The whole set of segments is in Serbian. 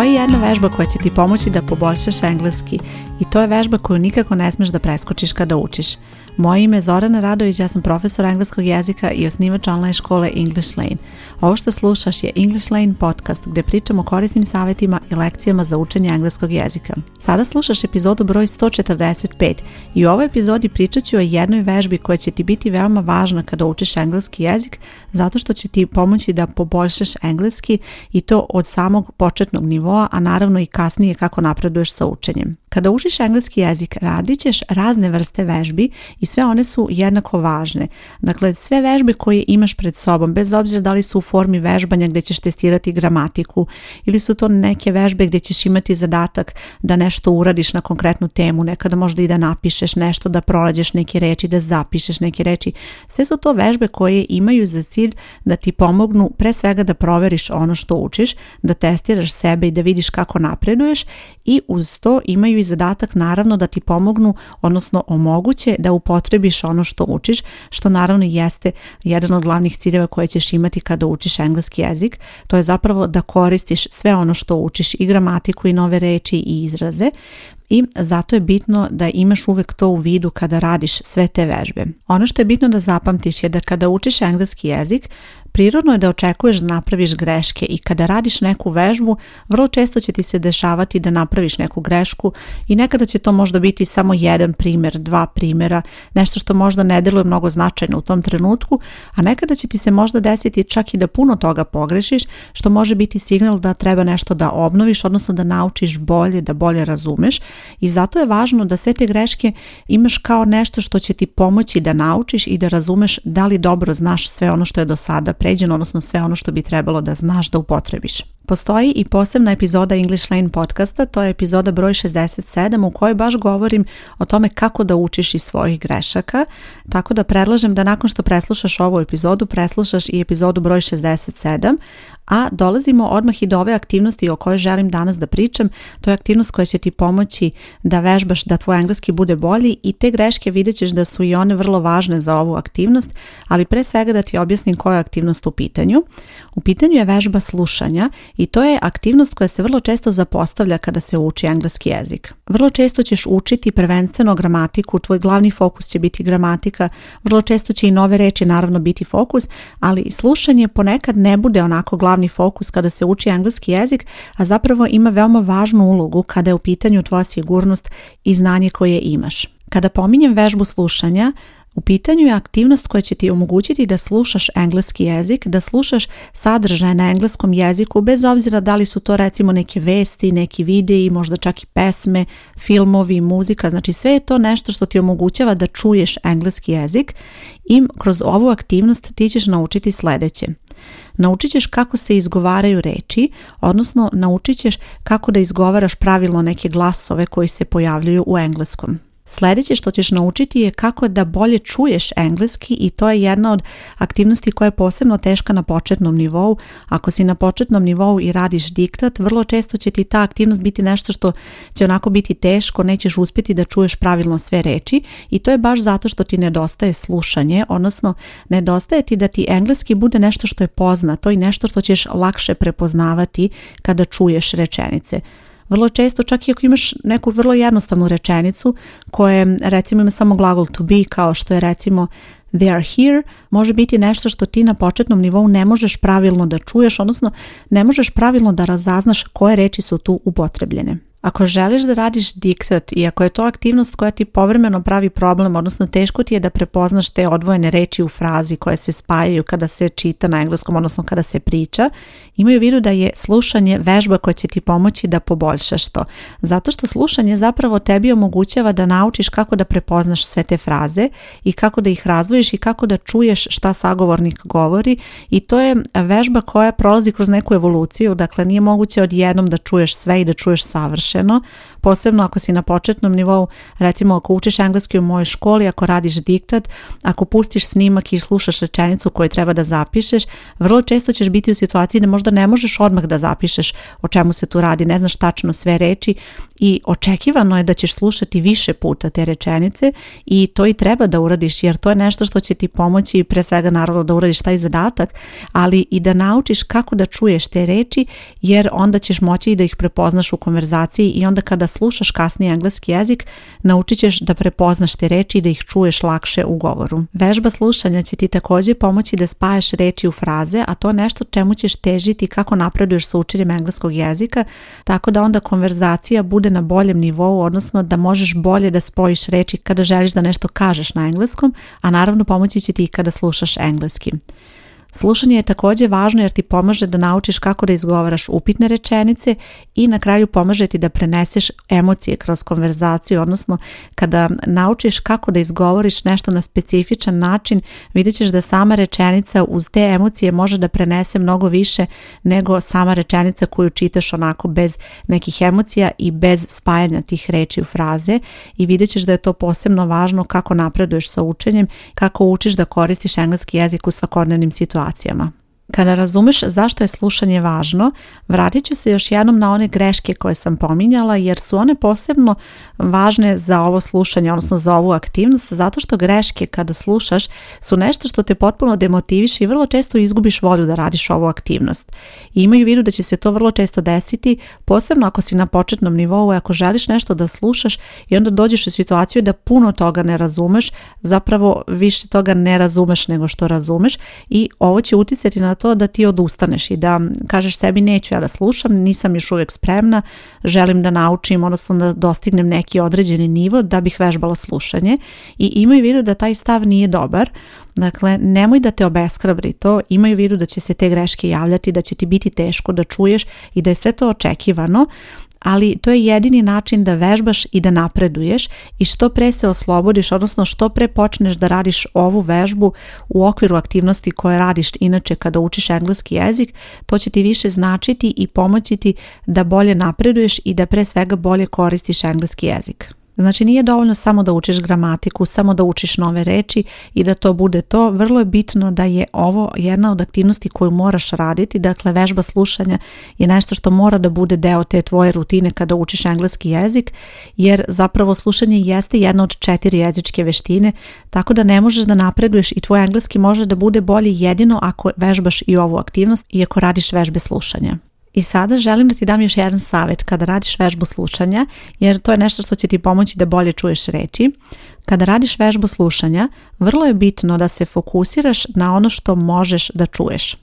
je jedna vežba koja će ti pomoći da poboljšaš engleski i to je vežba koju nikako ne smeš da preskočiš kada učiš. Moje ime je Zorana Radović, ja sam profesor engleskog jezika i osnivač online škole English Lane. Ovo što slušaš je English Lane podcast gdje pričamo o korisnim savjetima i lekcijama za učenje engleskog jezika. Sada slušaš epizodu broj 145 i u ovoj epizodi pričat ću o jednoj vežbi koja će ti biti veoma važna kada učiš engleski jezik zato što će ti pomoći da poboljšaš engleski i to od samog početnog nivoa, a naravno i kasnije kako napreduješ sa učenjem. Kada učiš engleski jezik, radit ćeš razne vrste vežbi i sve one su jednako važne. Dakle, sve vežbe koje imaš pred sobom, bez obzira da li su u formi vežbanja gdje ćeš testirati gramatiku ili su to neke vežbe gdje ćeš imati zadatak da nešto uradiš na konkretnu temu, nekada možda i da napišeš nešto, da prolađeš neke reči, da zapišeš neke reči. Sve su to vežbe koje imaju za cilj da ti pomognu pre svega da proveriš ono što učiš, da testiraš sebe i da vidiš kako napreduješ i uz to imaju zadatak naravno da ti pomognu, odnosno omoguće da upotrebiš ono što učiš, što naravno jeste jedan od glavnih ciljeva koje ćeš imati kada učiš engleski jezik. To je zapravo da koristiš sve ono što učiš i gramatiku i nove reči i izraze, i zato je bitno da imaš uvek to u vidu kada radiš sve te vežbe. Ono što je bitno da zapamtiš je da kada učiš engleski jezik, prirodno je da očekuješ da napraviš greške i kada radiš neku vežbu, vrlo često će ti se dešavati da napraviš neku grešku i nekada će to možda biti samo jedan primjer, dva primjera, nešto što možda ne deluje mnogo značajno u tom trenutku, a nekada će ti se možda desiti čak i da puno toga pogrešiš, što može biti signal da treba nešto da obnoviš, odnosno da naučiš bolje, da bolje razumeš, i zato je važno da sve te greške imaš kao nešto što će ti pomoći da naučiš i da razumeš da li dobro znaš sve ono što je do sada pređeno, odnosno sve ono što bi trebalo da znaš da upotrebiš. Postoji i posebna epizoda English Lane podcasta, to je epizoda broj 67 u kojoj baš govorim o tome kako da učiš iz svojih grešaka, tako da predlažem da nakon što preslušaš ovu epizodu, preslušaš i epizodu broj 67, a dolazimo odmah i do ove aktivnosti o kojoj želim danas da pričam, to je aktivnost koja će ti pomoći da vežbaš da tvoj engleski bude bolji i te greške vidjet ćeš da su i one vrlo važne za ovu aktivnost, ali pre svega da ti objasnim koja je aktivnost u pitanju. U pitanju je vežba slušanja i to je aktivnost koja se vrlo često zapostavlja kada se uči engleski jezik. Vrlo često ćeš učiti prvenstveno gramatiku, tvoj glavni fokus će biti gramatika, vrlo često će i nove reči naravno biti fokus, ali slušanje ponekad ne bude onako glavni fokus kada se uči engleski jezik, a zapravo ima veoma važnu ulogu kada je u pitanju tvoja sigurnost i znanje koje imaš. Kada pominjem vežbu slušanja, u pitanju je aktivnost koja će ti omogućiti da slušaš engleski jezik, da slušaš sadržaje na engleskom jeziku, bez obzira da li su to recimo neke vesti, neki videi, možda čak i pesme, filmovi, muzika, znači sve je to nešto što ti omogućava da čuješ engleski jezik i kroz ovu aktivnost ti ćeš naučiti sljedeće. Naučit ćeš kako se izgovaraju reči, odnosno naučit ćeš kako da izgovaraš pravilno neke glasove koji se pojavljuju u engleskom. Sljedeće što ćeš naučiti je kako da bolje čuješ engleski i to je jedna od aktivnosti koja je posebno teška na početnom nivou. Ako si na početnom nivou i radiš diktat, vrlo često će ti ta aktivnost biti nešto što će onako biti teško, nećeš uspjeti da čuješ pravilno sve reči i to je baš zato što ti nedostaje slušanje, odnosno nedostaje ti da ti engleski bude nešto što je poznato i nešto što ćeš lakše prepoznavati kada čuješ rečenice. Vrlo često čak i ako imaš neku vrlo jednostavnu rečenicu koja recimo ima samo glagol to be kao što je recimo they are here može biti nešto što ti na početnom nivou ne možeš pravilno da čuješ, odnosno ne možeš pravilno da razaznaš koje reči su tu upotrebljene. Ako želiš da radiš diktat i ako je to aktivnost koja ti povremeno pravi problem, odnosno teško ti je da prepoznaš te odvojene reči u frazi koje se spajaju kada se čita na engleskom, odnosno kada se priča, imaju vidu da je slušanje vežba koja će ti pomoći da poboljšaš to. Zato što slušanje zapravo tebi omogućava da naučiš kako da prepoznaš sve te fraze i kako da ih razdvojiš i kako da čuješ šta sagovornik govori i to je vežba koja prolazi kroz neku evoluciju, dakle nije moguće odjednom da čuješ sve i da čuješ savršeno Channel. posebno ako si na početnom nivou, recimo ako učiš engleski u mojoj školi, ako radiš diktat, ako pustiš snimak i slušaš rečenicu koju treba da zapišeš, vrlo često ćeš biti u situaciji da možda ne možeš odmah da zapišeš o čemu se tu radi, ne znaš tačno sve reči i očekivano je da ćeš slušati više puta te rečenice i to i treba da uradiš jer to je nešto što će ti pomoći pre svega naravno da uradiš taj zadatak, ali i da naučiš kako da čuješ te reči jer onda ćeš moći i da ih prepoznaš u konverzaciji i onda kada slušaš kasni engleski jezik, naučit ćeš da prepoznaš te reči i da ih čuješ lakše u govoru. Vežba slušanja će ti također pomoći da spaješ reči u fraze, a to nešto čemu ćeš težiti kako napreduješ sa učenjem engleskog jezika, tako da onda konverzacija bude na boljem nivou, odnosno da možeš bolje da spojiš reči kada želiš da nešto kažeš na engleskom, a naravno pomoći će ti i kada slušaš engleski. Slušanje je također važno jer ti pomaže da naučiš kako da izgovaraš upitne rečenice i na kraju pomaže ti da preneseš emocije kroz konverzaciju, odnosno kada naučiš kako da izgovoriš nešto na specifičan način, vidjet ćeš da sama rečenica uz te emocije može da prenese mnogo više nego sama rečenica koju čitaš onako bez nekih emocija i bez spajanja tih reči u fraze i vidjet ćeš da je to posebno važno kako napreduješ sa učenjem, kako učiš da koristiš engleski jezik u svakodnevnim situacijama situacijama. Kada razumeš zašto je slušanje važno, vratit ću se još jednom na one greške koje sam pominjala jer su one posebno važne za ovo slušanje, odnosno za ovu aktivnost, zato što greške kada slušaš su nešto što te potpuno demotiviš i vrlo često izgubiš volju da radiš ovu aktivnost. I imaju vidu da će se to vrlo često desiti, posebno ako si na početnom nivou i ako želiš nešto da slušaš i onda dođeš u situaciju da puno toga ne razumeš, zapravo više toga ne razumeš nego što razumeš i ovo će utjecati na to da ti odustaneš i da kažeš sebi neću ja da slušam, nisam još uvijek spremna, želim da naučim, odnosno da dostignem neki određeni nivo da bih vežbala slušanje i imaju vidu da taj stav nije dobar, Dakle, nemoj da te obeskrabri to, imaju vidu da će se te greške javljati, da će ti biti teško da čuješ i da je sve to očekivano ali to je jedini način da vežbaš i da napreduješ i što pre se oslobodiš, odnosno što pre počneš da radiš ovu vežbu u okviru aktivnosti koje radiš inače kada učiš engleski jezik, to će ti više značiti i pomoći ti da bolje napreduješ i da pre svega bolje koristiš engleski jezik. Znači nije dovoljno samo da učiš gramatiku, samo da učiš nove reči i da to bude to. Vrlo je bitno da je ovo jedna od aktivnosti koju moraš raditi, dakle vežba slušanja je nešto što mora da bude deo te tvoje rutine kada učiš engleski jezik, jer zapravo slušanje jeste jedna od četiri jezičke veštine, tako da ne možeš da napreduješ i tvoj engleski može da bude bolji jedino ako vežbaš i ovu aktivnost i ako radiš vežbe slušanja. I sada želim da ti dam još jedan savjet kada radiš vežbu slušanja, jer to je nešto što će ti pomoći da bolje čuješ reči. Kada radiš vežbu slušanja, vrlo je bitno da se fokusiraš na ono što možeš da čuješ.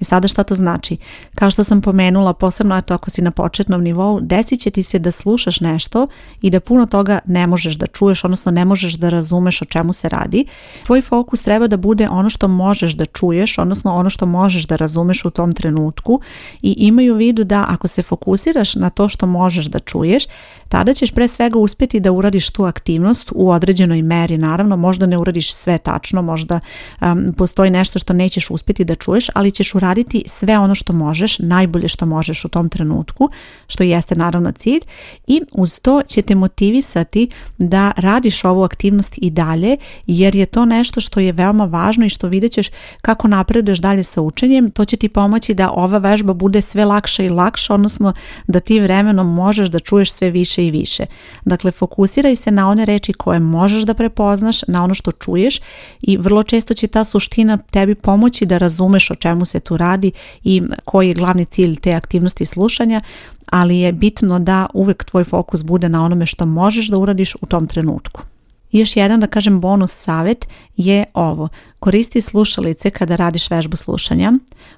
I e sada šta to znači? Kao što sam pomenula, posebno eto ako si na početnom nivou, desit će ti se da slušaš nešto i da puno toga ne možeš da čuješ, odnosno ne možeš da razumeš o čemu se radi. Tvoj fokus treba da bude ono što možeš da čuješ, odnosno ono što možeš da razumeš u tom trenutku i imaju u vidu da ako se fokusiraš na to što možeš da čuješ, tada ćeš pre svega uspjeti da uradiš tu aktivnost u određenoj meri. Naravno, možda ne uradiš sve tačno, možda postoji nešto što nećeš uspjeti da čuješ, ali ćeš raditi sve ono što možeš, najbolje što možeš u tom trenutku, što jeste naravno cilj i uz to će te motivisati da radiš ovu aktivnost i dalje jer je to nešto što je veoma važno i što vidjet ćeš kako napreduješ dalje sa učenjem, to će ti pomoći da ova vežba bude sve lakša i lakša, odnosno da ti vremenom možeš da čuješ sve više i više. Dakle, fokusiraj se na one reči koje možeš da prepoznaš, na ono što čuješ i vrlo često će ta suština tebi pomoći da razumeš o čemu se tu radi i koji je glavni cilj te aktivnosti slušanja, ali je bitno da uvek tvoj fokus bude na onome što možeš da uradiš u tom trenutku. Još jedan, da kažem, bonus savjet je ovo. Koristi slušalice kada radiš vežbu slušanja.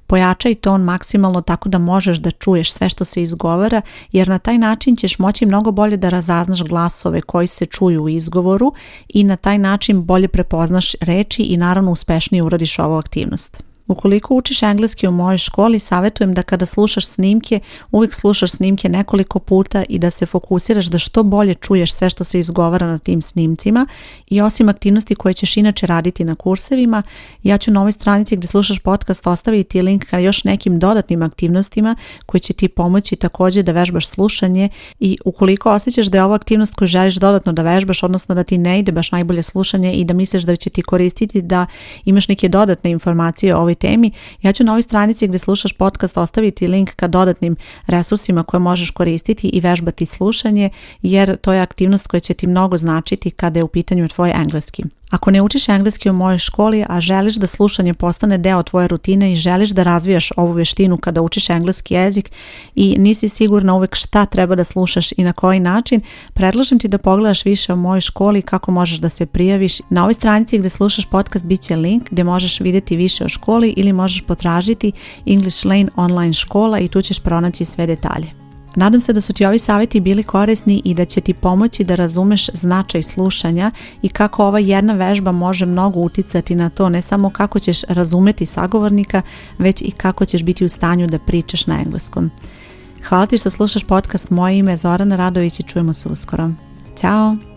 Pojačaj ton maksimalno tako da možeš da čuješ sve što se izgovara, jer na taj način ćeš moći mnogo bolje da razaznaš glasove koji se čuju u izgovoru i na taj način bolje prepoznaš reči i naravno uspešnije uradiš ovu aktivnost. Ukoliko učiš engleski u mojoj školi, savjetujem da kada slušaš snimke, uvijek slušaš snimke nekoliko puta i da se fokusiraš da što bolje čuješ sve što se izgovara na tim snimcima i osim aktivnosti koje ćeš inače raditi na kursevima, ja ću na ovoj stranici gdje slušaš podcast ostaviti link ka još nekim dodatnim aktivnostima koje će ti pomoći također da vežbaš slušanje i ukoliko osjećaš da je ovo aktivnost koju želiš dodatno da vežbaš, odnosno da ti ne ide baš najbolje slušanje i da misliš da će ti koristiti da imaš neke dodatne informacije o ovoj temi. Ja ću na ovoj stranici gdje slušaš podcast ostaviti link ka dodatnim resursima koje možeš koristiti i vežbati slušanje jer to je aktivnost koja će ti mnogo značiti kada je u pitanju tvoj engleski. Ako ne učiš engleski u mojoj školi, a želiš da slušanje postane deo tvoje rutine i želiš da razvijaš ovu vještinu kada učiš engleski jezik i nisi sigurna uvek šta treba da slušaš i na koji način, predlažem ti da pogledaš više o mojoj školi i kako možeš da se prijaviš. Na ovoj stranici gdje slušaš podcast bit će link gdje možeš vidjeti više o školi ili možeš potražiti English Lane online škola i tu ćeš pronaći sve detalje. Nadam se da su ti ovi savjeti bili korisni i da će ti pomoći da razumeš značaj slušanja i kako ova jedna vežba može mnogo uticati na to, ne samo kako ćeš razumeti sagovornika, već i kako ćeš biti u stanju da pričaš na engleskom. Hvala ti što slušaš podcast, moje ime Zorana Radović i čujemo se uskoro. Ćao!